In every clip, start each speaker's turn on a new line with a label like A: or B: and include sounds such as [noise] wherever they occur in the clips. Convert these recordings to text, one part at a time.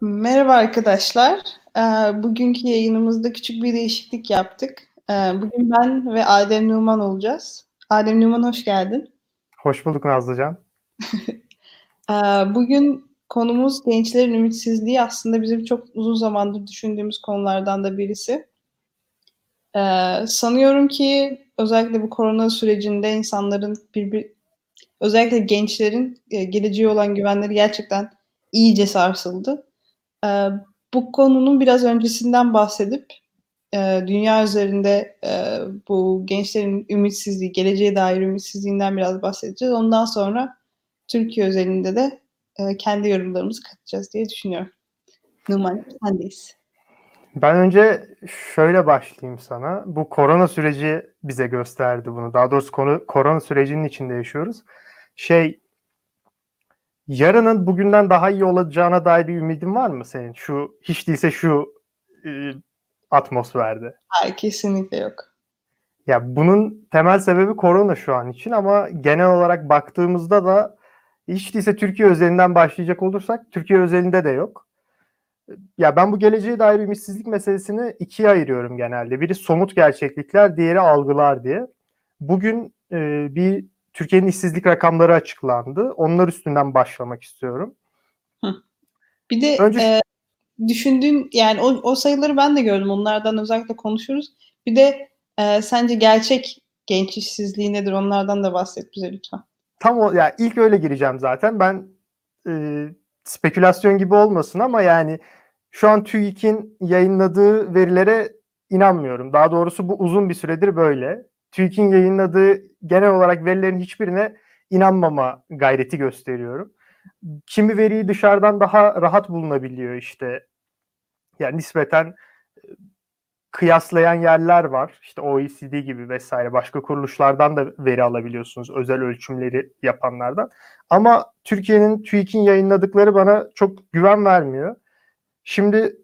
A: Merhaba arkadaşlar. Ee, bugünkü yayınımızda küçük bir değişiklik yaptık. Ee, bugün ben ve Adem Numan olacağız. Adem Numan hoş geldin.
B: Hoş bulduk Nazlıcan. [laughs]
A: Ee, bugün konumuz gençlerin ümitsizliği. Aslında bizim çok uzun zamandır düşündüğümüz konulardan da birisi. Sanıyorum ki özellikle bu korona sürecinde insanların bir, özellikle gençlerin e, geleceğe olan güvenleri gerçekten iyice sarsıldı. Ee, bu konunun biraz öncesinden bahsedip e, dünya üzerinde e, bu gençlerin ümitsizliği, geleceğe dair ümitsizliğinden biraz bahsedeceğiz. Ondan sonra Türkiye özelinde de e, kendi yorumlarımızı katacağız diye düşünüyorum. Numan, sendeyiz.
B: Ben önce şöyle başlayayım sana. Bu korona süreci bize gösterdi bunu. Daha doğrusu konu, korona sürecinin içinde yaşıyoruz. Şey, yarının bugünden daha iyi olacağına dair bir ümidin var mı senin? Şu hiç değilse şu e, atmosferde.
A: Hayır, kesinlikle yok.
B: Ya bunun temel sebebi korona şu an için ama genel olarak baktığımızda da hiç değilse Türkiye özelinden başlayacak olursak Türkiye özelinde de yok. Ya ben bu geleceğe dair ümitsizlik meselesini ikiye ayırıyorum genelde. Biri somut gerçeklikler, diğeri algılar diye. Bugün e, bir Türkiye'nin işsizlik rakamları açıklandı. Onlar üstünden başlamak istiyorum.
A: Bir de Önce... e, düşündüğün yani o, o sayıları ben de gördüm. Onlardan özellikle konuşuruz. Bir de e, sence gerçek genç işsizliği nedir? Onlardan da bahset bize lütfen.
B: Tam o, ya ilk öyle gireceğim zaten. Ben e, spekülasyon gibi olmasın ama yani şu an TÜİK'in yayınladığı verilere inanmıyorum. Daha doğrusu bu uzun bir süredir böyle. TÜİK'in yayınladığı genel olarak verilerin hiçbirine inanmama gayreti gösteriyorum. Kimi veriyi dışarıdan daha rahat bulunabiliyor işte. Yani nispeten kıyaslayan yerler var. İşte OECD gibi vesaire başka kuruluşlardan da veri alabiliyorsunuz özel ölçümleri yapanlardan. Ama Türkiye'nin TÜİK'in yayınladıkları bana çok güven vermiyor. Şimdi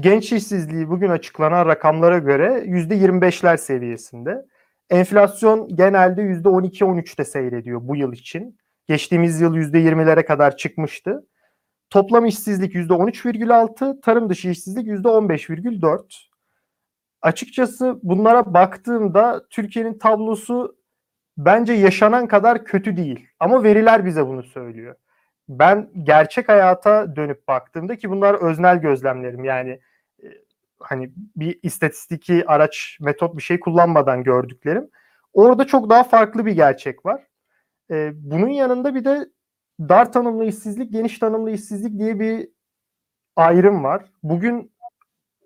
B: genç işsizliği bugün açıklanan rakamlara göre %25'ler seviyesinde. Enflasyon genelde %12-13'te seyrediyor bu yıl için. Geçtiğimiz yıl %20'lere kadar çıkmıştı. Toplam işsizlik %13,6, tarım dışı işsizlik %15,4. Açıkçası bunlara baktığımda Türkiye'nin tablosu bence yaşanan kadar kötü değil. Ama veriler bize bunu söylüyor. Ben gerçek hayata dönüp baktığımda ki bunlar öznel gözlemlerim yani hani bir istatistiki araç, metot bir şey kullanmadan gördüklerim. Orada çok daha farklı bir gerçek var. Ee, bunun yanında bir de dar tanımlı işsizlik, geniş tanımlı işsizlik diye bir ayrım var. Bugün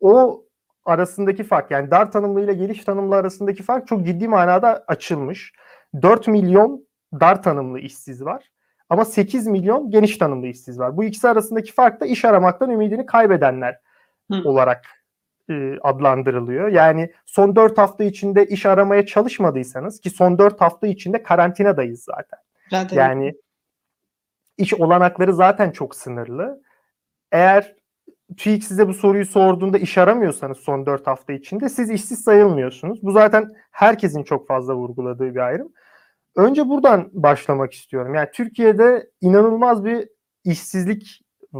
B: o arasındaki fark yani dar tanımlı ile geniş tanımlı arasındaki fark çok ciddi manada açılmış. 4 milyon dar tanımlı işsiz var. Ama 8 milyon geniş tanımlı işsiz var. Bu ikisi arasındaki fark da iş aramaktan ümidini kaybedenler Hı. olarak e, adlandırılıyor. Yani son 4 hafta içinde iş aramaya çalışmadıysanız ki son 4 hafta içinde karantinadayız zaten. zaten. Yani iş olanakları zaten çok sınırlı. Eğer TÜİK size bu soruyu sorduğunda iş aramıyorsanız son 4 hafta içinde siz işsiz sayılmıyorsunuz. Bu zaten herkesin çok fazla vurguladığı bir ayrım. Önce buradan başlamak istiyorum. Yani Türkiye'de inanılmaz bir işsizlik e,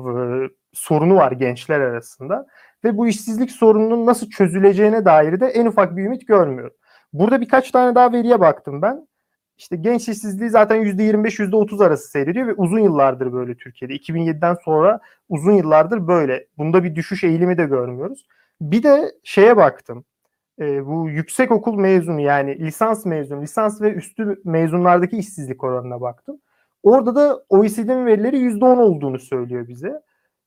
B: sorunu var gençler arasında ve bu işsizlik sorununun nasıl çözüleceğine dair de en ufak bir ümit görmüyorum. Burada birkaç tane daha veriye baktım ben. İşte genç işsizliği zaten %25 %30 arası seyrediyor ve uzun yıllardır böyle Türkiye'de. 2007'den sonra uzun yıllardır böyle. Bunda bir düşüş eğilimi de görmüyoruz. Bir de şeye baktım. E, bu yüksek okul mezunu yani lisans mezunu, lisans ve üstü mezunlardaki işsizlik oranına baktım. Orada da OECD'nin verileri %10 olduğunu söylüyor bize.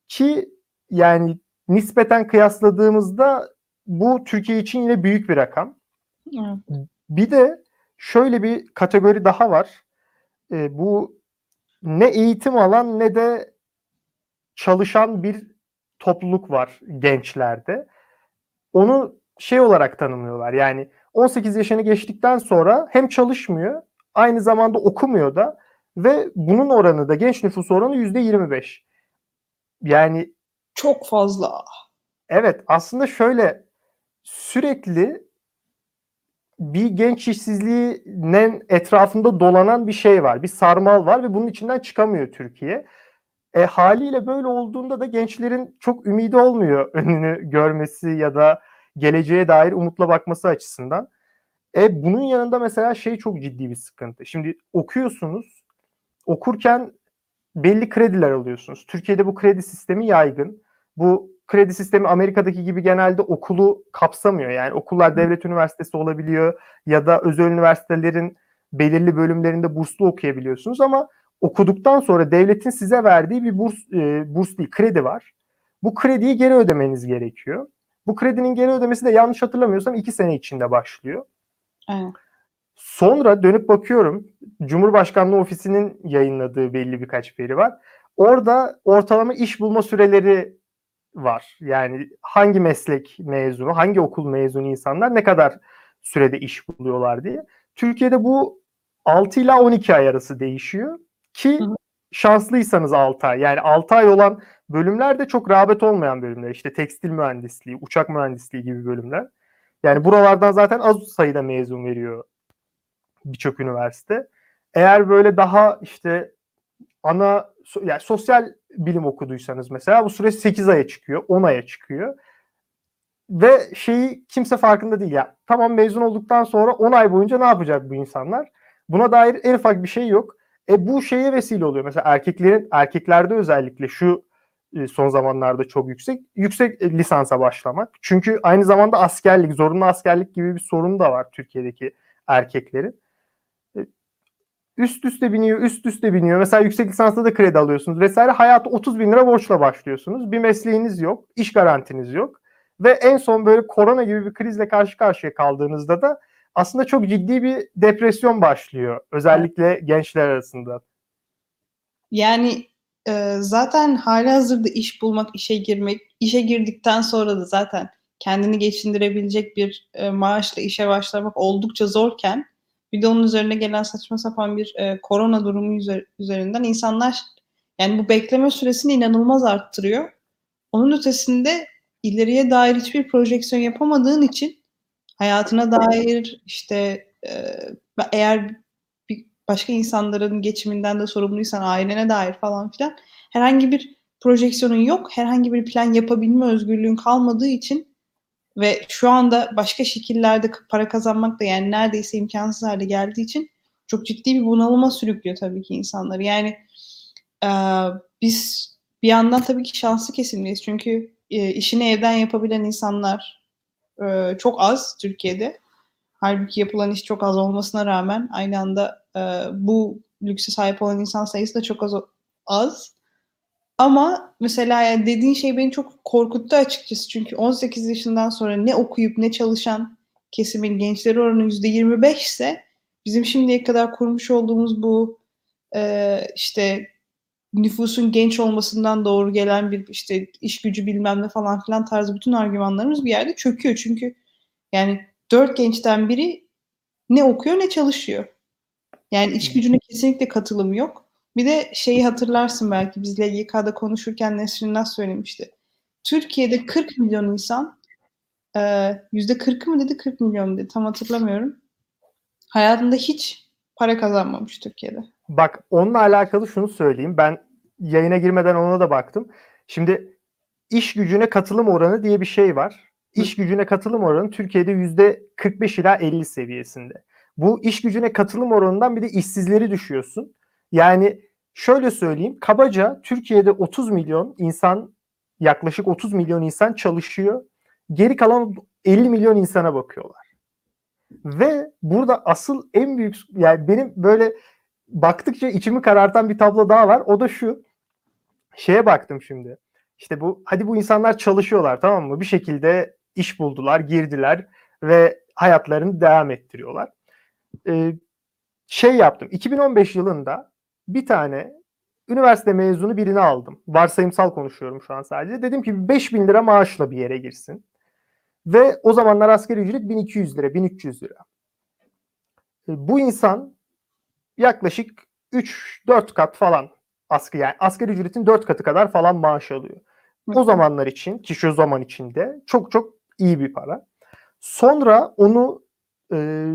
B: Ki yani nispeten kıyasladığımızda bu Türkiye için yine büyük bir rakam. Evet. Bir de şöyle bir kategori daha var. E, bu ne eğitim alan ne de çalışan bir topluluk var gençlerde. Onu şey olarak tanımlıyorlar. Yani 18 yaşını geçtikten sonra hem çalışmıyor, aynı zamanda okumuyor da ve bunun oranı da genç nüfus oranı yüzde 25. Yani
A: çok fazla.
B: Evet, aslında şöyle sürekli bir genç işsizliğinin etrafında dolanan bir şey var. Bir sarmal var ve bunun içinden çıkamıyor Türkiye. E, haliyle böyle olduğunda da gençlerin çok ümidi olmuyor önünü görmesi ya da geleceğe dair umutla bakması açısından. E, bunun yanında mesela şey çok ciddi bir sıkıntı. Şimdi okuyorsunuz, okurken belli krediler alıyorsunuz. Türkiye'de bu kredi sistemi yaygın. Bu kredi sistemi Amerika'daki gibi genelde okulu kapsamıyor. Yani okullar devlet üniversitesi olabiliyor ya da özel üniversitelerin belirli bölümlerinde burslu okuyabiliyorsunuz ama okuduktan sonra devletin size verdiği bir burs, e, burs değil, kredi var. Bu krediyi geri ödemeniz gerekiyor. Bu kredinin geri ödemesi de yanlış hatırlamıyorsam iki sene içinde başlıyor.
A: Evet.
B: Sonra dönüp bakıyorum Cumhurbaşkanlığı Ofisi'nin yayınladığı belli birkaç veri var. Orada ortalama iş bulma süreleri var. Yani hangi meslek mezunu, hangi okul mezunu insanlar ne kadar sürede iş buluyorlar diye. Türkiye'de bu 6 ila 12 ay arası değişiyor ki şanslıysanız 6 ay. Yani 6 ay olan bölümler de çok rağbet olmayan bölümler. İşte tekstil mühendisliği, uçak mühendisliği gibi bölümler. Yani buralardan zaten az sayıda mezun veriyor birçok üniversite. Eğer böyle daha işte ana yani sosyal bilim okuduysanız mesela bu süre 8 aya çıkıyor, 10 aya çıkıyor. Ve şeyi kimse farkında değil ya. Tamam mezun olduktan sonra 10 ay boyunca ne yapacak bu insanlar? Buna dair en ufak bir şey yok. E bu şeye vesile oluyor. Mesela erkeklerin erkeklerde özellikle şu e, son zamanlarda çok yüksek yüksek lisansa başlamak. Çünkü aynı zamanda askerlik, zorunlu askerlik gibi bir sorun da var Türkiye'deki erkeklerin. E, üst üste biniyor, üst üste biniyor. Mesela yüksek lisansta da kredi alıyorsunuz vesaire. Hayatı 30 bin lira borçla başlıyorsunuz. Bir mesleğiniz yok, iş garantiniz yok. Ve en son böyle korona gibi bir krizle karşı karşıya kaldığınızda da aslında çok ciddi bir depresyon başlıyor. Özellikle gençler arasında.
A: Yani e, zaten hali hazırda iş bulmak, işe girmek, işe girdikten sonra da zaten kendini geçindirebilecek bir e, maaşla işe başlamak oldukça zorken bir de onun üzerine gelen saçma sapan bir e, korona durumu üzer- üzerinden insanlar yani bu bekleme süresini inanılmaz arttırıyor. Onun ötesinde ileriye dair hiçbir projeksiyon yapamadığın için hayatına dair işte e, eğer başka insanların geçiminden de sorumluysan ailene dair falan filan herhangi bir projeksiyonun yok. Herhangi bir plan yapabilme özgürlüğün kalmadığı için ve şu anda başka şekillerde para kazanmak da yani neredeyse imkansız hale geldiği için çok ciddi bir bunalıma sürüklüyor tabii ki insanları. Yani e, biz bir yandan tabii ki şanslı kesimdeyiz. Çünkü e, işini evden yapabilen insanlar e, çok az Türkiye'de. Halbuki yapılan iş çok az olmasına rağmen aynı anda e, bu lükse sahip olan insan sayısı da çok az. az. Ama mesela yani dediğin şey beni çok korkuttu açıkçası. Çünkü 18 yaşından sonra ne okuyup ne çalışan kesimin gençleri oranı %25 ise bizim şimdiye kadar kurmuş olduğumuz bu e, işte nüfusun genç olmasından doğru gelen bir işte iş gücü bilmem ne falan filan tarzı bütün argümanlarımız bir yerde çöküyor. Çünkü yani dört gençten biri ne okuyor ne çalışıyor. Yani iş gücüne kesinlikle katılım yok. Bir de şeyi hatırlarsın belki biz LGK'da konuşurken Nesrin Nas söylemişti. Türkiye'de 40 milyon insan yüzde 40'ı mı dedi 40 milyon dedi tam hatırlamıyorum. Hayatında hiç para kazanmamış Türkiye'de.
B: Bak onunla alakalı şunu söyleyeyim. Ben yayına girmeden ona da baktım. Şimdi iş gücüne katılım oranı diye bir şey var. İş gücüne katılım oranı Türkiye'de yüzde 45 ila 50 seviyesinde. Bu iş gücüne katılım oranından bir de işsizleri düşüyorsun. Yani şöyle söyleyeyim. Kabaca Türkiye'de 30 milyon insan yaklaşık 30 milyon insan çalışıyor. Geri kalan 50 milyon insana bakıyorlar. Ve burada asıl en büyük yani benim böyle baktıkça içimi karartan bir tablo daha var. O da şu. Şeye baktım şimdi. İşte bu hadi bu insanlar çalışıyorlar tamam mı? Bir şekilde iş buldular, girdiler ve hayatlarını devam ettiriyorlar. Ee, şey yaptım. 2015 yılında bir tane üniversite mezunu birini aldım. Varsayımsal konuşuyorum şu an sadece. Dedim ki 5000 lira maaşla bir yere girsin. Ve o zamanlar asgari ücret 1200 lira, 1300 lira. Bu insan yaklaşık 3-4 kat falan asgari yani asgari ücretin 4 katı kadar falan maaş alıyor. O zamanlar için ki şu zaman içinde çok çok iyi bir para. Sonra onu e,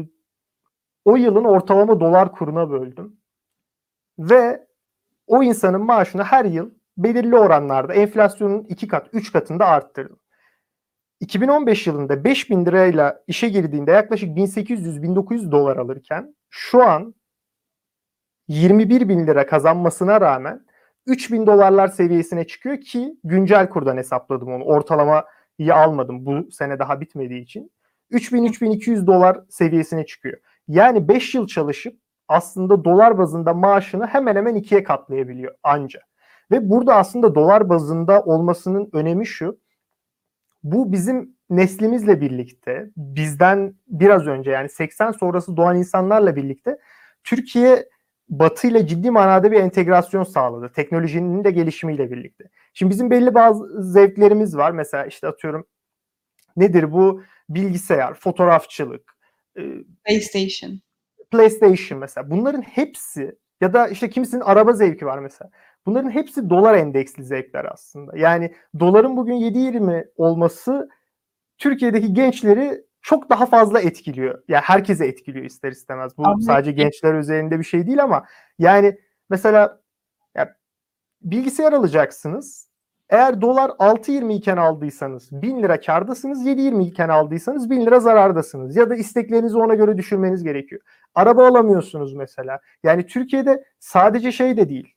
B: o yılın ortalama dolar kuruna böldüm. Ve o insanın maaşını her yıl belirli oranlarda enflasyonun iki kat, üç katında arttırdım. 2015 yılında 5000 lirayla işe girdiğinde yaklaşık 1800-1900 dolar alırken şu an 21 bin lira kazanmasına rağmen 3000 dolarlar seviyesine çıkıyor ki güncel kurdan hesapladım onu. Ortalamayı almadım bu sene daha bitmediği için. 3000-3200 dolar seviyesine çıkıyor. Yani 5 yıl çalışıp aslında dolar bazında maaşını hemen hemen ikiye katlayabiliyor anca. Ve burada aslında dolar bazında olmasının önemi şu. Bu bizim neslimizle birlikte, bizden biraz önce yani 80 sonrası doğan insanlarla birlikte Türkiye Batı ile ciddi manada bir entegrasyon sağladı. Teknolojinin de gelişimiyle birlikte. Şimdi bizim belli bazı zevklerimiz var. Mesela işte atıyorum nedir bu? Bilgisayar, fotoğrafçılık,
A: PlayStation.
B: PlayStation mesela. Bunların hepsi ya da işte kimisinin araba zevki var mesela. Bunların hepsi dolar endeksli zevkler aslında. Yani doların bugün 7.20 olması Türkiye'deki gençleri çok daha fazla etkiliyor. Yani herkese etkiliyor ister istemez. Bu
A: Anladım.
B: sadece gençler üzerinde bir şey değil ama yani mesela ya, bilgisayar alacaksınız. Eğer dolar 6.20 iken aldıysanız 1000 lira kardasınız, 7.20 iken aldıysanız 1000 lira zarardasınız. Ya da isteklerinizi ona göre düşürmeniz gerekiyor. Araba alamıyorsunuz mesela. Yani Türkiye'de sadece şey de değil.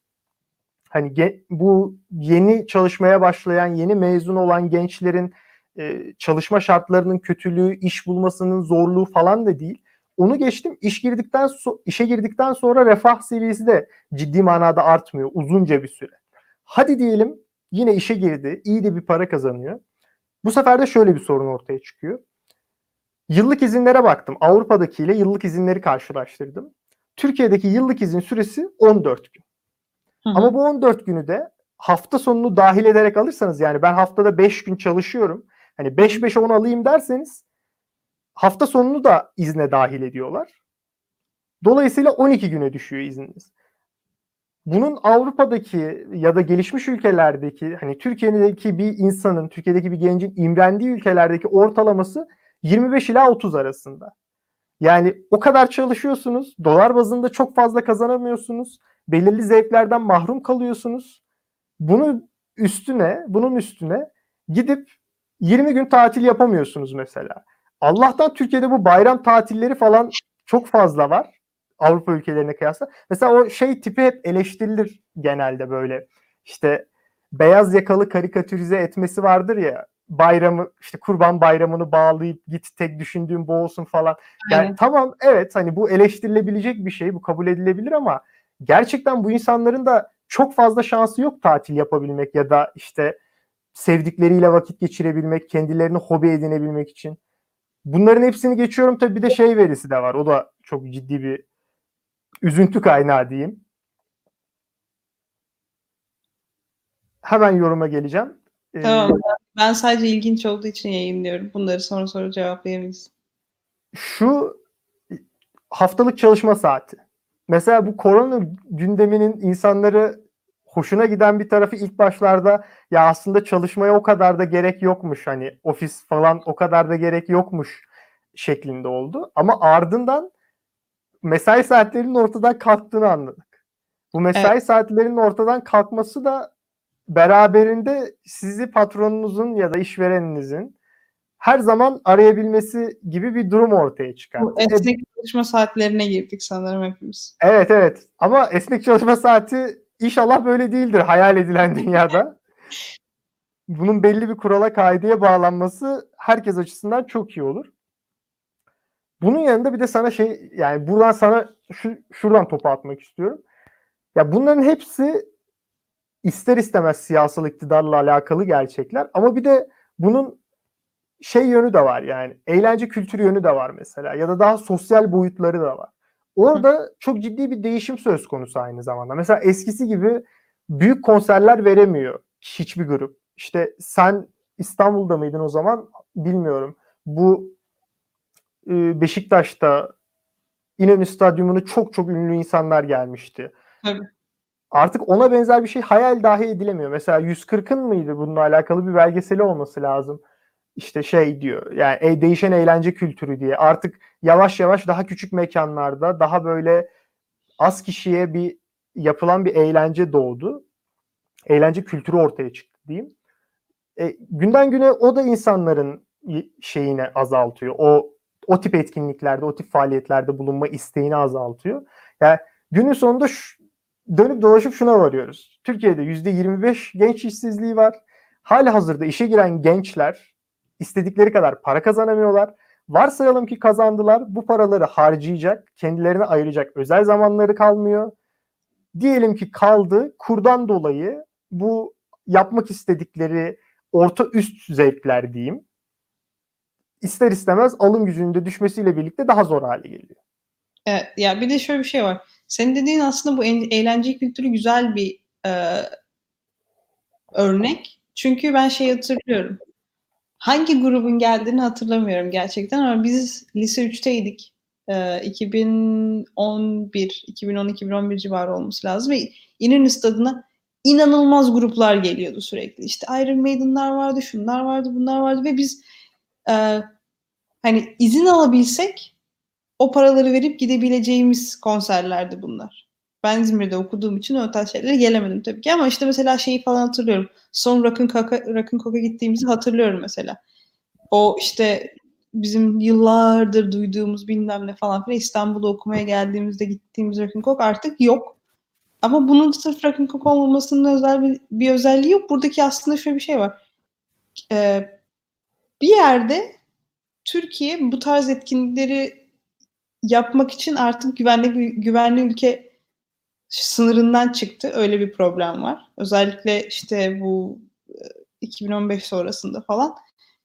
B: Hani bu yeni çalışmaya başlayan, yeni mezun olan gençlerin e, çalışma şartlarının kötülüğü, iş bulmasının zorluğu falan da değil. Onu geçtim. İş girdikten so- işe girdikten sonra refah seviyesi de ciddi manada artmıyor uzunca bir süre. Hadi diyelim yine işe girdi, iyi de bir para kazanıyor. Bu sefer de şöyle bir sorun ortaya çıkıyor. Yıllık izinlere baktım. Avrupa'dakiyle yıllık izinleri karşılaştırdım. Türkiye'deki yıllık izin süresi 14 gün.
A: Hı hı.
B: Ama bu 14 günü de hafta sonunu dahil ederek alırsanız yani ben haftada 5 gün çalışıyorum. Hani 5-5 10 alayım derseniz hafta sonunu da izne dahil ediyorlar. Dolayısıyla 12 güne düşüyor izniniz. Bunun Avrupa'daki ya da gelişmiş ülkelerdeki hani Türkiye'deki bir insanın, Türkiye'deki bir gencin imrendiği ülkelerdeki ortalaması 25 ila 30 arasında. Yani o kadar çalışıyorsunuz, dolar bazında çok fazla kazanamıyorsunuz, belirli zevklerden mahrum kalıyorsunuz. Bunun üstüne, bunun üstüne gidip 20 gün tatil yapamıyorsunuz mesela. Allah'tan Türkiye'de bu bayram tatilleri falan çok fazla var. Avrupa ülkelerine kıyasla. Mesela o şey tipi hep eleştirilir genelde böyle. İşte beyaz yakalı karikatürize etmesi vardır ya bayramı işte kurban bayramını bağlayıp git tek düşündüğün bu olsun falan. Yani
A: Aynen.
B: tamam evet hani bu eleştirilebilecek bir şey bu kabul edilebilir ama gerçekten bu insanların da çok fazla şansı yok tatil yapabilmek ya da işte sevdikleriyle vakit geçirebilmek, kendilerini hobi edinebilmek için. Bunların hepsini geçiyorum tabii bir de şey verisi de var. O da çok ciddi bir üzüntü kaynağı diyeyim. Hemen yoruma geleceğim. Ee,
A: Tamam. Ben sadece ilginç olduğu için yayınlıyorum. Bunları sonra sonra cevaplayabiliriz.
B: şu haftalık çalışma saati. Mesela bu korona gündeminin insanları hoşuna giden bir tarafı ilk başlarda ya aslında çalışmaya o kadar da gerek yokmuş hani ofis falan o kadar da gerek yokmuş şeklinde oldu. Ama ardından mesai saatlerinin ortadan kalktığını anladık. Bu mesai saatlerinin ortadan kalkması da beraberinde sizi patronunuzun ya da işvereninizin her zaman arayabilmesi gibi bir durum ortaya
A: Bu
B: çıkarttı. E,
A: esnek çalışma saatlerine girdik sanırım hepimiz.
B: Evet evet ama esnek çalışma saati inşallah böyle değildir hayal edilen dünyada. Bunun belli bir kurala kaideye bağlanması herkes açısından çok iyi olur. Bunun yanında bir de sana şey yani buradan sana şu, şuradan topu atmak istiyorum. Ya bunların hepsi ister istemez siyasal iktidarla alakalı gerçekler ama bir de bunun şey yönü de var yani eğlence kültürü yönü de var mesela ya da daha sosyal boyutları da var. Orada çok ciddi bir değişim söz konusu aynı zamanda. Mesela eskisi gibi büyük konserler veremiyor hiçbir grup. İşte sen İstanbul'da mıydın o zaman bilmiyorum. Bu e, Beşiktaş'ta İnönü Stadyumunu çok çok ünlü insanlar gelmişti.
A: Tabii.
B: Artık ona benzer bir şey hayal dahi edilemiyor. Mesela 140'ın mıydı bununla alakalı bir belgeseli olması lazım. İşte şey diyor yani e, değişen eğlence kültürü diye. Artık yavaş yavaş daha küçük mekanlarda daha böyle az kişiye bir yapılan bir eğlence doğdu. eğlence kültürü ortaya çıktı diyeyim. E, günden güne o da insanların şeyini azaltıyor. O o tip etkinliklerde, o tip faaliyetlerde bulunma isteğini azaltıyor. Yani günün sonunda şu, dönüp dolaşıp şuna varıyoruz. Türkiye'de %25 genç işsizliği var. Hali hazırda işe giren gençler istedikleri kadar para kazanamıyorlar. Varsayalım ki kazandılar. Bu paraları harcayacak, kendilerine ayıracak özel zamanları kalmıyor. Diyelim ki kaldı. Kurdan dolayı bu yapmak istedikleri orta üst zevkler diyeyim. ister istemez alım gücünün de düşmesiyle birlikte daha zor hale geliyor.
A: Evet, ya bir de şöyle bir şey var. Senin dediğin aslında bu eğlence kültürü güzel bir e, örnek. Çünkü ben şey hatırlıyorum. Hangi grubun geldiğini hatırlamıyorum gerçekten ama biz lise 3'teydik. E, 2011, 2010-2011 civarı olması lazım ve İnönü Stadı'na inanılmaz gruplar geliyordu sürekli. İşte Iron Maiden'lar vardı, şunlar vardı, bunlar vardı ve biz e, hani izin alabilsek o paraları verip gidebileceğimiz konserlerdi bunlar. Ben İzmir'de okuduğum için o tarz şeylere gelemedim tabii ki ama işte mesela şeyi falan hatırlıyorum. Son Rock'n Coke'a Rock'n Coke'a gittiğimizi hatırlıyorum mesela. O işte bizim yıllardır duyduğumuz bilmem ne falan filan İstanbul'da okumaya geldiğimizde gittiğimiz Rock'n Coke artık yok. Ama bunun sırf Rock'n Coke olmamasının özel bir, bir özelliği yok. Buradaki aslında şöyle bir şey var. Ee, bir yerde Türkiye bu tarz etkinlikleri yapmak için artık güvenli güvenli ülke sınırından çıktı. Öyle bir problem var. Özellikle işte bu 2015 sonrasında falan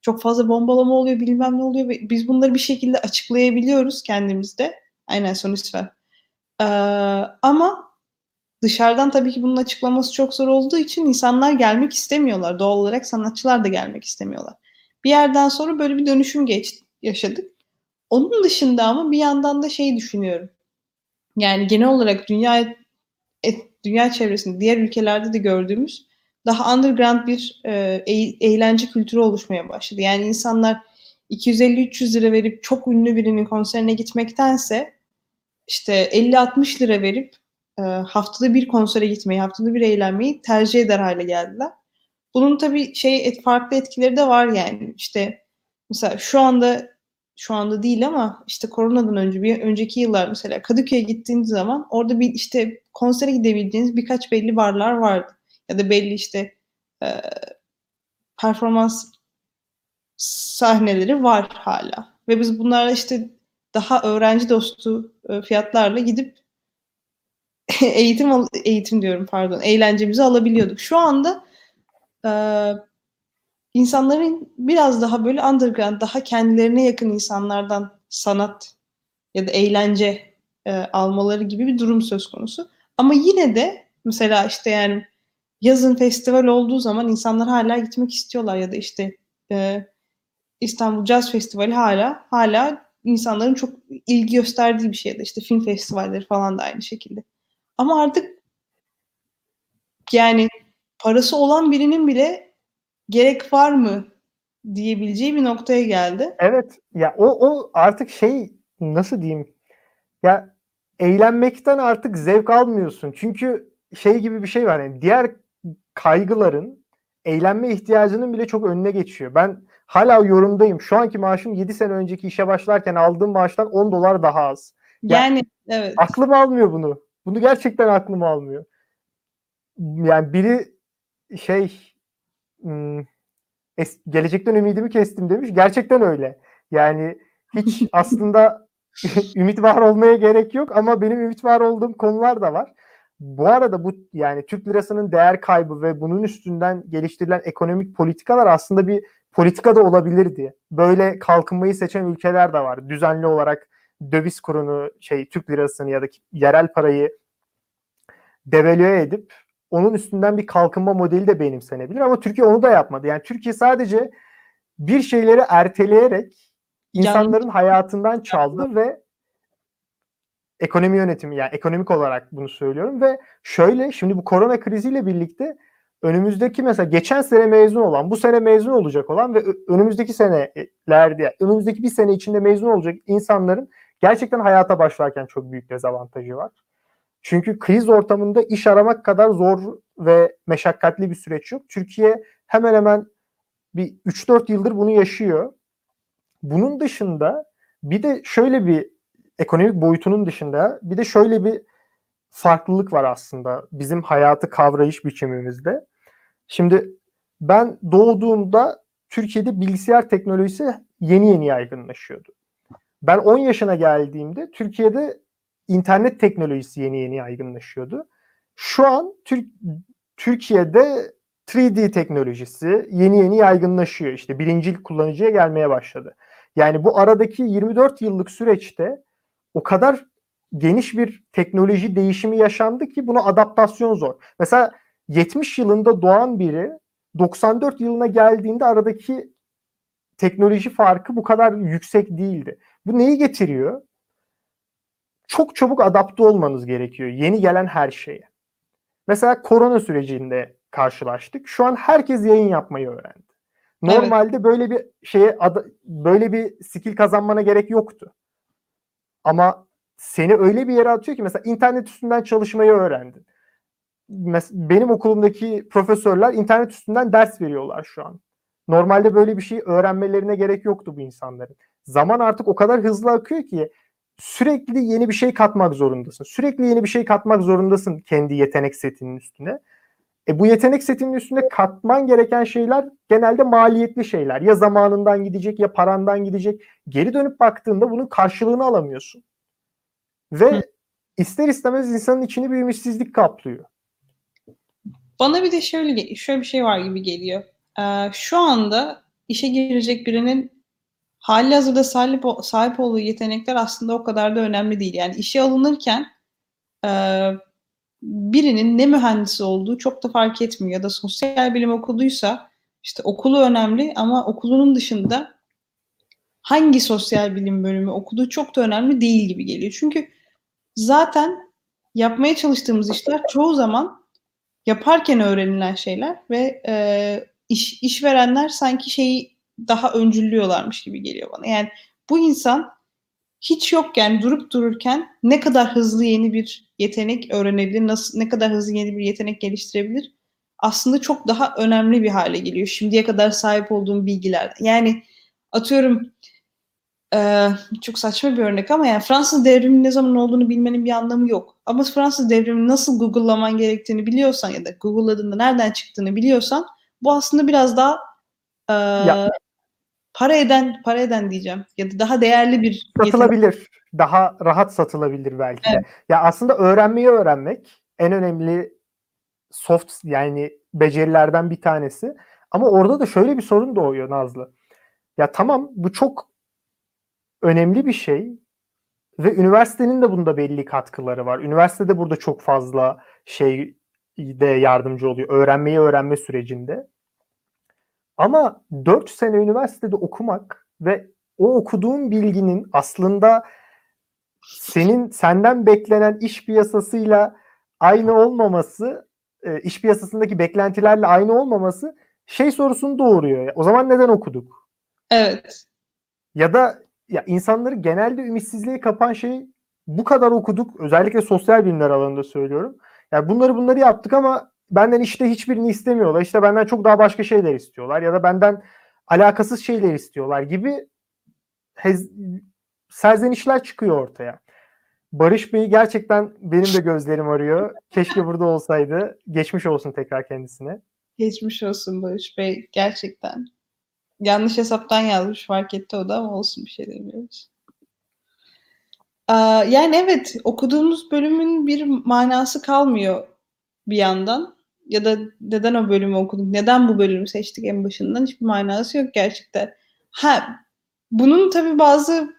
A: çok fazla bombalama oluyor, bilmem ne oluyor biz bunları bir şekilde açıklayabiliyoruz kendimizde. Aynen sonuç var. Ee, ama dışarıdan tabii ki bunun açıklaması çok zor olduğu için insanlar gelmek istemiyorlar. Doğal olarak sanatçılar da gelmek istemiyorlar. Bir yerden sonra böyle bir dönüşüm geçti, yaşadık. Onun dışında ama bir yandan da şey düşünüyorum. Yani genel olarak dünya dünya çevresinde diğer ülkelerde de gördüğümüz daha underground bir e, eğlence kültürü oluşmaya başladı. Yani insanlar 250-300 lira verip çok ünlü birinin konserine gitmektense işte 50-60 lira verip e, haftada bir konsere gitmeyi, haftada bir eğlenmeyi tercih eder hale geldiler. Bunun tabii şey et, farklı etkileri de var yani. İşte mesela şu anda şu anda değil ama işte koronadan önce bir önceki yıllar mesela Kadıköy'e gittiğiniz zaman orada bir işte konsere gidebileceğiniz birkaç belli barlar vardı. Ya da belli işte e, performans sahneleri var hala. Ve biz bunlarla işte daha öğrenci dostu e, fiyatlarla gidip [laughs] eğitim eğitim diyorum pardon eğlencemizi alabiliyorduk. Şu anda e, insanların biraz daha böyle underground, daha kendilerine yakın insanlardan sanat ya da eğlence e, almaları gibi bir durum söz konusu. Ama yine de mesela işte yani yazın festival olduğu zaman insanlar hala gitmek istiyorlar ya da işte e, İstanbul Jazz Festivali hala hala insanların çok ilgi gösterdiği bir şey da işte film festivalleri falan da aynı şekilde. Ama artık yani parası olan birinin bile gerek var mı diyebileceği bir noktaya geldi.
B: Evet. Ya o o artık şey nasıl diyeyim? Ya eğlenmekten artık zevk almıyorsun. Çünkü şey gibi bir şey var. Yani diğer kaygıların eğlenme ihtiyacının bile çok önüne geçiyor. Ben hala yorumdayım. Şu anki maaşım 7 sene önceki işe başlarken aldığım maaştan 10 dolar daha az.
A: Yani, yani evet.
B: Aklım almıyor bunu. Bunu gerçekten aklım almıyor. Yani biri şey gelecekten ümidimi kestim demiş. Gerçekten öyle. Yani hiç [laughs] aslında [laughs] ümit var olmaya gerek yok ama benim ümit var olduğum konular da var. Bu arada bu yani Türk lirasının değer kaybı ve bunun üstünden geliştirilen ekonomik politikalar aslında bir politika da olabilirdi. Böyle kalkınmayı seçen ülkeler de var. Düzenli olarak döviz kurunu şey Türk lirasını ya da yerel parayı devalüe edip onun üstünden bir kalkınma modeli de benimsenebilir ama Türkiye onu da yapmadı. Yani Türkiye sadece bir şeyleri erteleyerek insanların yani, hayatından çaldı ve ekonomi yönetimi yani ekonomik olarak bunu söylüyorum ve şöyle şimdi bu korona kriziyle birlikte önümüzdeki mesela geçen sene mezun olan, bu sene mezun olacak olan ve önümüzdeki senelerde, önümüzdeki bir sene içinde mezun olacak insanların gerçekten hayata başlarken çok büyük dezavantajı var. Çünkü kriz ortamında iş aramak kadar zor ve meşakkatli bir süreç yok. Türkiye hemen hemen bir 3-4 yıldır bunu yaşıyor. Bunun dışında bir de şöyle bir ekonomik boyutunun dışında bir de şöyle bir farklılık var aslında bizim hayatı kavrayış biçimimizde. Şimdi ben doğduğumda Türkiye'de bilgisayar teknolojisi yeni yeni yaygınlaşıyordu. Ben 10 yaşına geldiğimde Türkiye'de internet teknolojisi yeni yeni yaygınlaşıyordu. Şu an Türk Türkiye'de 3D teknolojisi yeni yeni yaygınlaşıyor. İşte birincil kullanıcıya gelmeye başladı. Yani bu aradaki 24 yıllık süreçte o kadar geniş bir teknoloji değişimi yaşandı ki buna adaptasyon zor. Mesela 70 yılında doğan biri 94 yılına geldiğinde aradaki teknoloji farkı bu kadar yüksek değildi. Bu neyi getiriyor? Çok çabuk adapte olmanız gerekiyor yeni gelen her şeye. Mesela korona sürecinde karşılaştık. Şu an herkes yayın yapmayı öğrendi. Normalde evet. böyle bir şeye böyle bir skill kazanmana gerek yoktu. Ama seni öyle bir yere atıyor ki mesela internet üstünden çalışmayı öğrendin. Mes- benim okulumdaki profesörler internet üstünden ders veriyorlar şu an. Normalde böyle bir şey öğrenmelerine gerek yoktu bu insanların. Zaman artık o kadar hızlı akıyor ki sürekli yeni bir şey katmak zorundasın. Sürekli yeni bir şey katmak zorundasın kendi yetenek setinin üstüne. E bu yetenek setinin üstüne katman gereken şeyler genelde maliyetli şeyler. Ya zamanından gidecek ya parandan gidecek. Geri dönüp baktığında bunun karşılığını alamıyorsun. Ve Hı. ister istemez insanın içini bir ümitsizlik kaplıyor.
A: Bana bir de şöyle şöyle bir şey var gibi geliyor. Ee, şu anda işe girecek birinin hali hazırda sahip, sahip olduğu yetenekler aslında o kadar da önemli değil. Yani işe alınırken e, birinin ne mühendisi olduğu çok da fark etmiyor. Ya da sosyal bilim okuduysa işte okulu önemli ama okulunun dışında hangi sosyal bilim bölümü okuduğu çok da önemli değil gibi geliyor. Çünkü zaten yapmaya çalıştığımız işler çoğu zaman yaparken öğrenilen şeyler ve e, iş, işverenler sanki şeyi daha öncüllüyorlarmış gibi geliyor bana. Yani bu insan hiç yokken durup dururken ne kadar hızlı yeni bir yetenek öğrenebilir, nasıl ne kadar hızlı yeni bir yetenek geliştirebilir aslında çok daha önemli bir hale geliyor şimdiye kadar sahip olduğum bilgiler. Yani atıyorum çok saçma bir örnek ama yani Fransız devrimi ne zaman olduğunu bilmenin bir anlamı yok. Ama Fransız devrimi nasıl Google'laman gerektiğini biliyorsan ya da Google'ladığında nereden çıktığını biliyorsan bu aslında biraz daha e, ya. para eden para eden diyeceğim ya da daha değerli bir
B: satılabilir. Yetenek. Daha rahat satılabilir belki evet. de. Ya aslında öğrenmeyi öğrenmek en önemli soft yani becerilerden bir tanesi. Ama orada da şöyle bir sorun doğuyor Nazlı. Ya tamam bu çok önemli bir şey ve üniversitenin de bunda belli katkıları var. Üniversitede burada çok fazla şey de yardımcı oluyor. Öğrenmeyi öğrenme sürecinde. Ama 4 sene üniversitede okumak ve o okuduğun bilginin aslında senin senden beklenen iş piyasasıyla aynı olmaması, e, iş piyasasındaki beklentilerle aynı olmaması şey sorusunu doğuruyor. O zaman neden okuduk?
A: Evet.
B: Ya da ya insanları genelde ümitsizliğe kapan şey bu kadar okuduk. Özellikle sosyal bilimler alanında söylüyorum. Yani bunları bunları yaptık ama benden işte hiçbirini istemiyorlar. İşte benden çok daha başka şeyler istiyorlar ya da benden alakasız şeyler istiyorlar gibi hez, serzenişler çıkıyor ortaya. Barış Bey gerçekten benim de gözlerim arıyor. Keşke burada olsaydı. Geçmiş olsun tekrar kendisine.
A: Geçmiş olsun Barış Bey gerçekten. Yanlış hesaptan yazmış fark etti o da ama olsun bir şey demiyoruz. Yani evet okuduğumuz bölümün bir manası kalmıyor bir yandan ya da neden o bölümü okuduk, neden bu bölümü seçtik en başından hiçbir manası yok gerçekten. Ha, bunun tabii bazı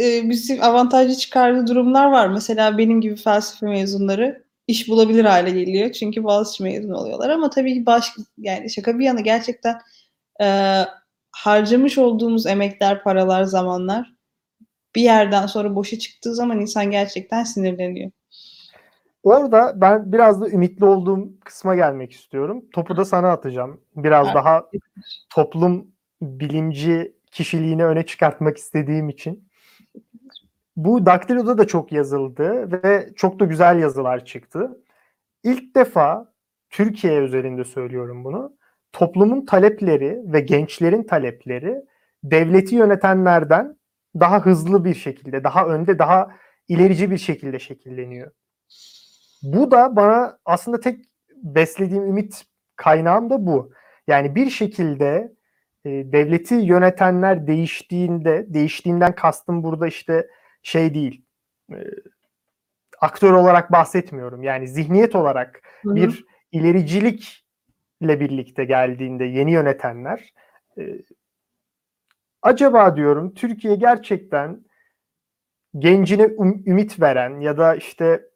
A: e, bizim avantajlı çıkardığı durumlar var. Mesela benim gibi felsefe mezunları iş bulabilir hale geliyor. Çünkü Boğaziçi mezun oluyorlar. Ama tabii ki baş, yani şaka bir yana gerçekten e, harcamış olduğumuz emekler, paralar, zamanlar bir yerden sonra boşa çıktığı zaman insan gerçekten sinirleniyor.
B: Orada ben biraz da ümitli olduğum kısma gelmek istiyorum. Topu da sana atacağım. Biraz evet. daha toplum bilimci kişiliğini öne çıkartmak istediğim için. Bu Daktilo'da da çok yazıldı ve çok da güzel yazılar çıktı. İlk defa Türkiye üzerinde söylüyorum bunu. Toplumun talepleri ve gençlerin talepleri devleti yönetenlerden daha hızlı bir şekilde, daha önde, daha ilerici bir şekilde şekilleniyor. Bu da bana aslında tek beslediğim ümit kaynağım da bu. Yani bir şekilde e, devleti yönetenler değiştiğinde, değiştiğinden kastım burada işte şey değil, e, aktör olarak bahsetmiyorum. Yani zihniyet olarak
A: Hı-hı.
B: bir ilericilikle birlikte geldiğinde yeni yönetenler e, acaba diyorum Türkiye gerçekten gencine üm- ümit veren ya da işte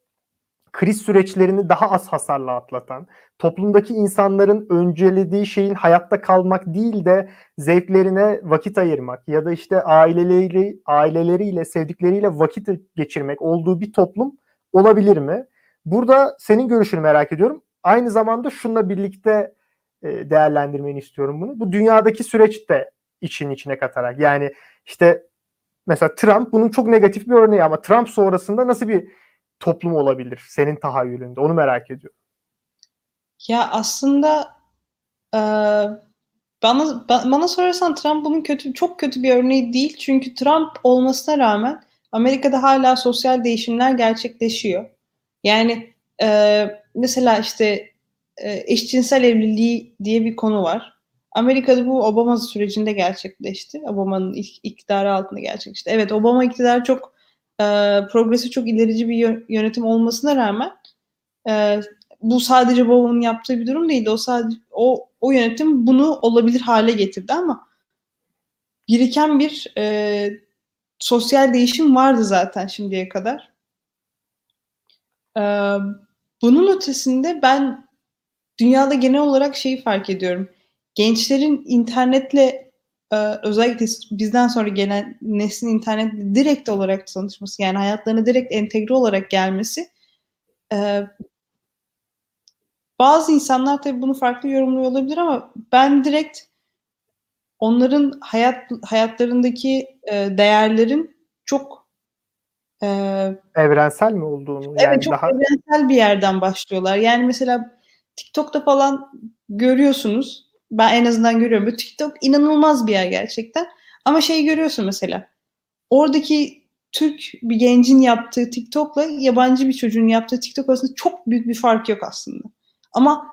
B: kriz süreçlerini daha az hasarla atlatan, toplumdaki insanların öncelediği şeyin hayatta kalmak değil de zevklerine vakit ayırmak ya da işte aileleri aileleriyle, sevdikleriyle vakit geçirmek olduğu bir toplum olabilir mi? Burada senin görüşünü merak ediyorum. Aynı zamanda şununla birlikte e, değerlendirmeni istiyorum bunu. Bu dünyadaki süreç de için içine katarak. Yani işte mesela Trump bunun çok negatif bir örneği ama Trump sonrasında nasıl bir toplum olabilir senin tahayyülünde? Onu merak ediyorum.
A: Ya aslında e, bana bana sorarsan Trump bunun kötü çok kötü bir örneği değil. Çünkü Trump olmasına rağmen Amerika'da hala sosyal değişimler gerçekleşiyor. Yani e, mesela işte e, eşcinsel evliliği diye bir konu var. Amerika'da bu Obama sürecinde gerçekleşti. Obama'nın ilk iktidarı altında gerçekleşti. Evet Obama iktidarı çok e, progresi çok ilerici bir yönetim olmasına rağmen e, bu sadece Obama'nın yaptığı bir durum değildi. O sadece o o yönetim bunu olabilir hale getirdi ama biriken bir e, sosyal değişim vardı zaten şimdiye kadar. E, bunun ötesinde ben dünyada genel olarak şeyi fark ediyorum. Gençlerin internetle e, özellikle bizden sonra gelen neslin internetle direkt olarak tanışması yani hayatlarına direkt entegre olarak gelmesi e, bazı insanlar tabii bunu farklı yorumluyor olabilir ama ben direkt onların hayat hayatlarındaki e, değerlerin çok e,
B: evrensel mi olduğunu
A: evet
B: yani
A: çok
B: daha
A: evrensel bir yerden başlıyorlar. Yani mesela TikTok'ta falan görüyorsunuz. Ben en azından görüyorum. Bu TikTok inanılmaz bir yer gerçekten. Ama şey görüyorsun mesela. Oradaki Türk bir gencin yaptığı TikTok'la yabancı bir çocuğun yaptığı TikTok arasında çok büyük bir fark yok aslında. Ama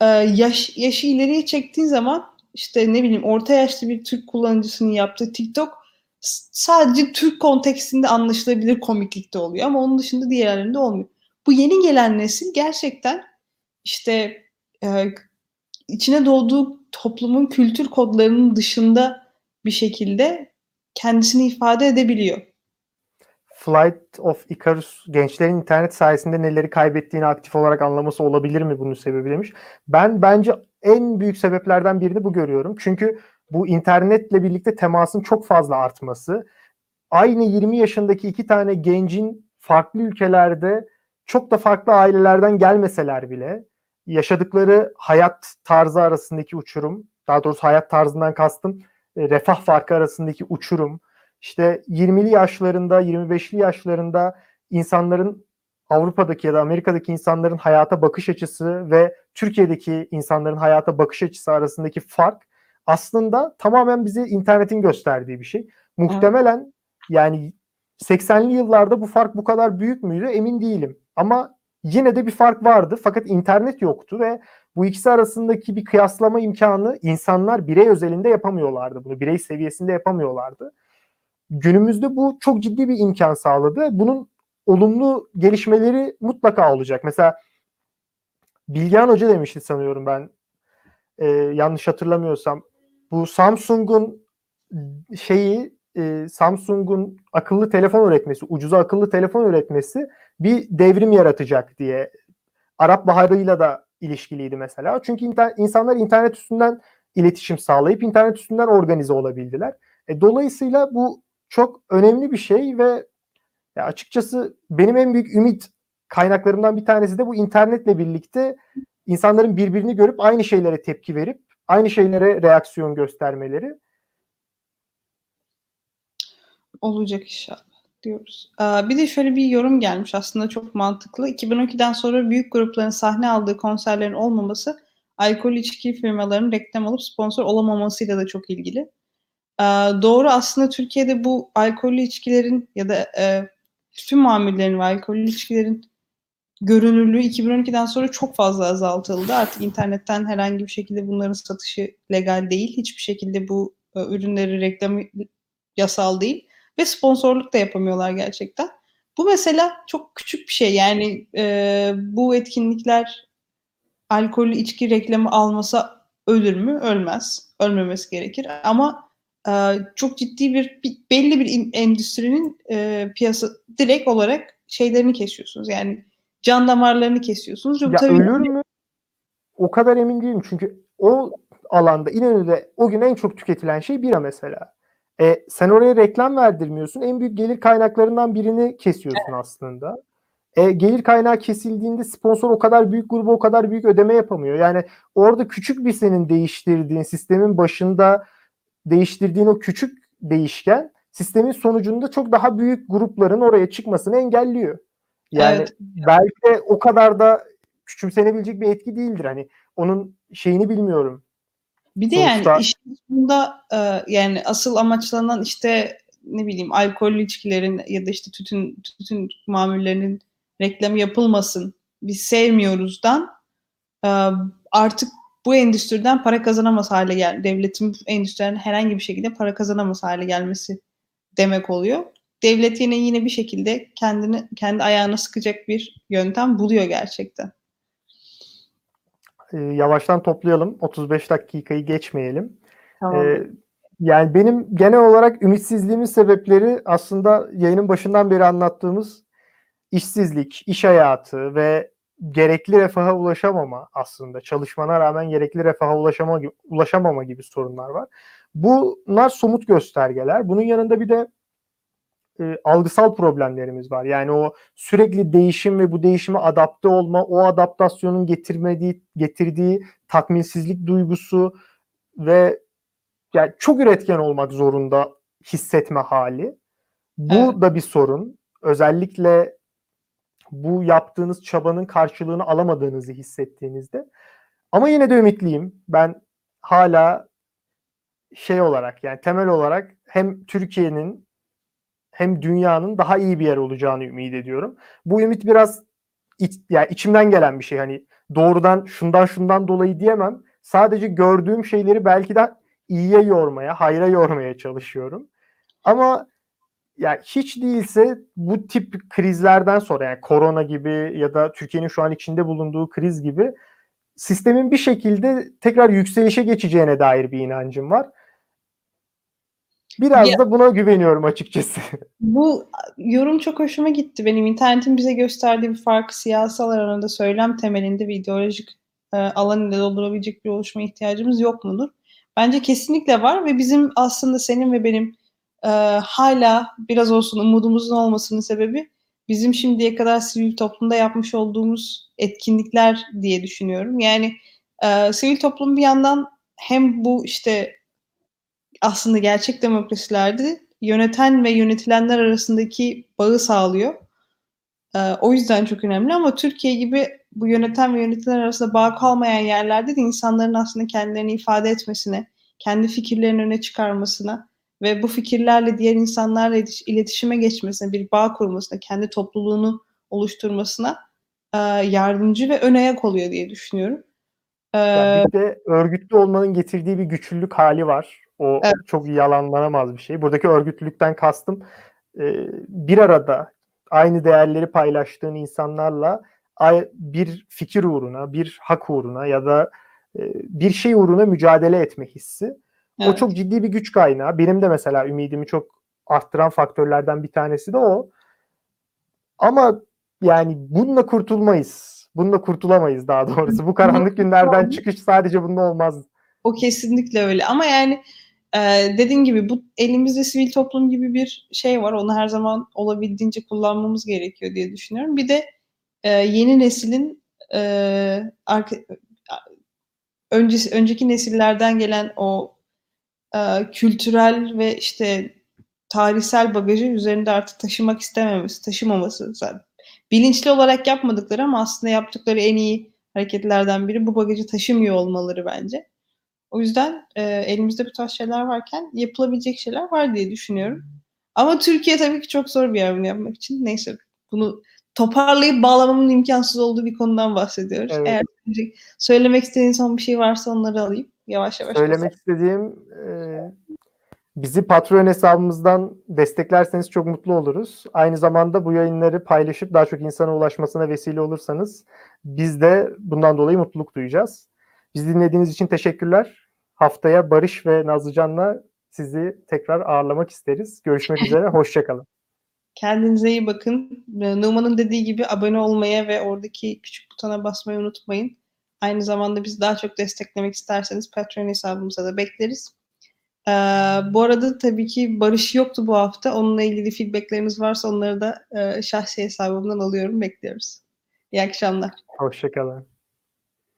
A: e, yaş, yaşı ileriye çektiğin zaman işte ne bileyim orta yaşlı bir Türk kullanıcısının yaptığı TikTok sadece Türk kontekstinde anlaşılabilir komiklikte oluyor ama onun dışında diğerlerinde olmuyor. Bu yeni gelen nesil gerçekten işte e, içine doğduğu toplumun kültür kodlarının dışında bir şekilde kendisini ifade edebiliyor.
B: Flight of Icarus gençlerin internet sayesinde neleri kaybettiğini aktif olarak anlaması olabilir mi bunun sebebi demiş. Ben bence en büyük sebeplerden birini bu görüyorum. Çünkü bu internetle birlikte temasın çok fazla artması. Aynı 20 yaşındaki iki tane gencin farklı ülkelerde çok da farklı ailelerden gelmeseler bile yaşadıkları hayat tarzı arasındaki uçurum, daha doğrusu hayat tarzından kastım e, refah farkı arasındaki uçurum, işte 20'li yaşlarında, 25'li yaşlarında insanların Avrupa'daki ya da Amerika'daki insanların hayata bakış açısı ve Türkiye'deki insanların hayata bakış açısı arasındaki fark aslında tamamen bize internetin gösterdiği bir şey. Muhtemelen yani 80'li yıllarda bu fark bu kadar büyük müydü emin değilim. Ama yine de bir fark vardı fakat internet yoktu ve bu ikisi arasındaki bir kıyaslama imkanı insanlar birey özelinde yapamıyorlardı bunu. Birey seviyesinde yapamıyorlardı. Günümüzde bu çok ciddi bir imkan sağladı. Bunun olumlu gelişmeleri mutlaka olacak. Mesela Bilgehan Hoca demişti sanıyorum ben e, yanlış hatırlamıyorsam. Bu Samsung'un şeyi e, Samsung'un akıllı telefon üretmesi, ucuza akıllı telefon üretmesi bir devrim yaratacak diye. Arap Baharı'yla da ilişkiliydi mesela. Çünkü inter, insanlar internet üstünden iletişim sağlayıp internet üstünden organize olabildiler. E, dolayısıyla bu çok önemli bir şey ve ya açıkçası benim en büyük ümit kaynaklarımdan bir tanesi de bu internetle birlikte insanların birbirini görüp aynı şeylere tepki verip aynı şeylere reaksiyon göstermeleri.
A: Olacak inşallah. diyoruz. Ee, bir de şöyle bir yorum gelmiş aslında çok mantıklı. 2012'den sonra büyük grupların sahne aldığı konserlerin olmaması alkol içki firmalarının reklam alıp sponsor olamamasıyla da çok ilgili. Ee, doğru aslında Türkiye'de bu alkollü içkilerin ya da e, tüm mamullerin ve alkollü içkilerin görünürlüğü 2012'den sonra çok fazla azaltıldı. Artık internetten herhangi bir şekilde bunların satışı legal değil. Hiçbir şekilde bu e, ürünleri reklamı yasal değil ve sponsorluk da yapamıyorlar gerçekten. Bu mesela çok küçük bir şey yani e, bu etkinlikler alkollü içki reklamı almasa ölür mü? Ölmez. Ölmemesi gerekir ama e, çok ciddi bir, bir belli bir endüstrinin e, piyasa direkt olarak şeylerini kesiyorsunuz. Yani can damarlarını kesiyorsunuz.
B: Ya tabii ölür mü? O kadar emin değilim çünkü o alanda İnönü'de o gün en çok tüketilen şey bira mesela. E, sen oraya reklam verdirmiyorsun. En büyük gelir kaynaklarından birini kesiyorsun evet. aslında. E, gelir kaynağı kesildiğinde sponsor o kadar büyük grubu o kadar büyük ödeme yapamıyor. Yani orada küçük bir senin değiştirdiğin sistemin başında değiştirdiğin o küçük değişken sistemin sonucunda çok daha büyük grupların oraya çıkmasını engelliyor. Yani evet. belki de o kadar da küçümsenebilecek bir etki değildir. Hani onun şeyini bilmiyorum.
A: Bir de Sonuçta... yani işin sonunda e, yani asıl amaçlanan işte ne bileyim alkollü içkilerin ya da işte tütün tütün mamullerinin reklamı yapılmasın. Biz sevmiyoruzdan e, artık bu endüstriden para kazanamaz hale gel devletin bu endüstriden herhangi bir şekilde para kazanamaz hale gelmesi demek oluyor. Devlet yine yine bir şekilde kendini kendi ayağına sıkacak bir yöntem buluyor gerçekten
B: e, yavaştan toplayalım. 35 dakikayı geçmeyelim. Tamam. E, yani benim genel olarak ümitsizliğimin sebepleri aslında yayının başından beri anlattığımız işsizlik, iş hayatı ve gerekli refaha ulaşamama aslında çalışmana rağmen gerekli refaha ulaşama, ulaşamama gibi sorunlar var. Bunlar somut göstergeler. Bunun yanında bir de e, algısal problemlerimiz var. Yani o sürekli değişim ve bu değişime adapte olma, o adaptasyonun getirmediği getirdiği tatminsizlik duygusu ve yani çok üretken olmak zorunda hissetme hali. Bu evet. da bir sorun. Özellikle bu yaptığınız çabanın karşılığını alamadığınızı hissettiğinizde. Ama yine de ümitliyim. Ben hala şey olarak yani temel olarak hem Türkiye'nin hem dünyanın daha iyi bir yer olacağını ümit ediyorum. Bu ümit biraz iç, yani içimden gelen bir şey. Hani doğrudan şundan şundan dolayı diyemem. Sadece gördüğüm şeyleri belki de iyiye yormaya, hayra yormaya çalışıyorum. Ama yani hiç değilse bu tip krizlerden sonra yani korona gibi ya da Türkiye'nin şu an içinde bulunduğu kriz gibi sistemin bir şekilde tekrar yükselişe geçeceğine dair bir inancım var. Biraz ya, da buna güveniyorum açıkçası. [laughs]
A: Bu yorum çok hoşuma gitti. Benim internetin bize gösterdiği bir farkı siyasal alanında söylem temelinde bir ideolojik e, alan ile doldurabilecek bir oluşma ihtiyacımız yok mudur? Bence kesinlikle var ve bizim aslında senin ve benim e, hala biraz olsun umudumuzun olmasının sebebi bizim şimdiye kadar sivil toplumda yapmış olduğumuz etkinlikler diye düşünüyorum. Yani e, sivil toplum bir yandan hem bu işte aslında gerçek demokrasilerde yöneten ve yönetilenler arasındaki bağı sağlıyor. Ee, o yüzden çok önemli ama Türkiye gibi bu yöneten ve yönetilen arasında bağ kalmayan yerlerde de insanların aslında kendilerini ifade etmesine, kendi fikirlerini öne çıkarmasına ve bu fikirlerle diğer insanlarla iletişime geçmesine, bir bağ kurmasına, kendi topluluğunu oluşturmasına e, yardımcı ve ön ayak oluyor diye düşünüyorum.
B: Yani bir de örgütlü olmanın getirdiği bir güçlülük hali var. O evet. çok yalanlanamaz bir şey. Buradaki örgütlülükten kastım e, bir arada aynı değerleri paylaştığın insanlarla bir fikir uğruna, bir hak uğruna ya da e, bir şey uğruna mücadele etme hissi. Evet. O çok ciddi bir güç kaynağı. Benim de mesela ümidimi çok arttıran faktörlerden bir tanesi de o. Ama yani bununla kurtulmayız. Bununla kurtulamayız daha doğrusu. Bu karanlık günlerden çıkış sadece bununla olmaz.
A: O kesinlikle öyle. Ama yani ee, dediğim gibi bu elimizde sivil toplum gibi bir şey var. Onu her zaman olabildiğince kullanmamız gerekiyor diye düşünüyorum. Bir de e, yeni neslin e, arka, öncesi, önceki nesillerden gelen o e, kültürel ve işte tarihsel bagajı üzerinde artık taşımak istememesi, taşımaması. Zaten bilinçli olarak yapmadıkları ama aslında yaptıkları en iyi hareketlerden biri bu bagajı taşımıyor olmaları bence. O yüzden e, elimizde bu tarz şeyler varken yapılabilecek şeyler var diye düşünüyorum. Ama Türkiye tabii ki çok zor bir yer bunu yapmak için. Neyse bunu toparlayıp bağlamamın imkansız olduğu bir konudan bahsediyoruz.
B: Evet.
A: Eğer söylemek istediğin son bir şey varsa onları alayım. Yavaş yavaş.
B: Söylemek istediğim e, bizi Patreon hesabımızdan desteklerseniz çok mutlu oluruz. Aynı zamanda bu yayınları paylaşıp daha çok insana ulaşmasına vesile olursanız biz de bundan dolayı mutluluk duyacağız. Bizi dinlediğiniz için teşekkürler. Haftaya Barış ve Nazlıcan'la sizi tekrar ağırlamak isteriz. Görüşmek [laughs] üzere, hoşçakalın.
A: Kendinize iyi bakın. Ee, Numan'ın dediği gibi abone olmaya ve oradaki küçük butona basmayı unutmayın. Aynı zamanda bizi daha çok desteklemek isterseniz Patreon hesabımıza da bekleriz. Ee, bu arada tabii ki Barış yoktu bu hafta. Onunla ilgili feedbackleriniz varsa onları da e, şahsi hesabımdan alıyorum. Bekliyoruz. İyi akşamlar.
B: Hoşçakalın.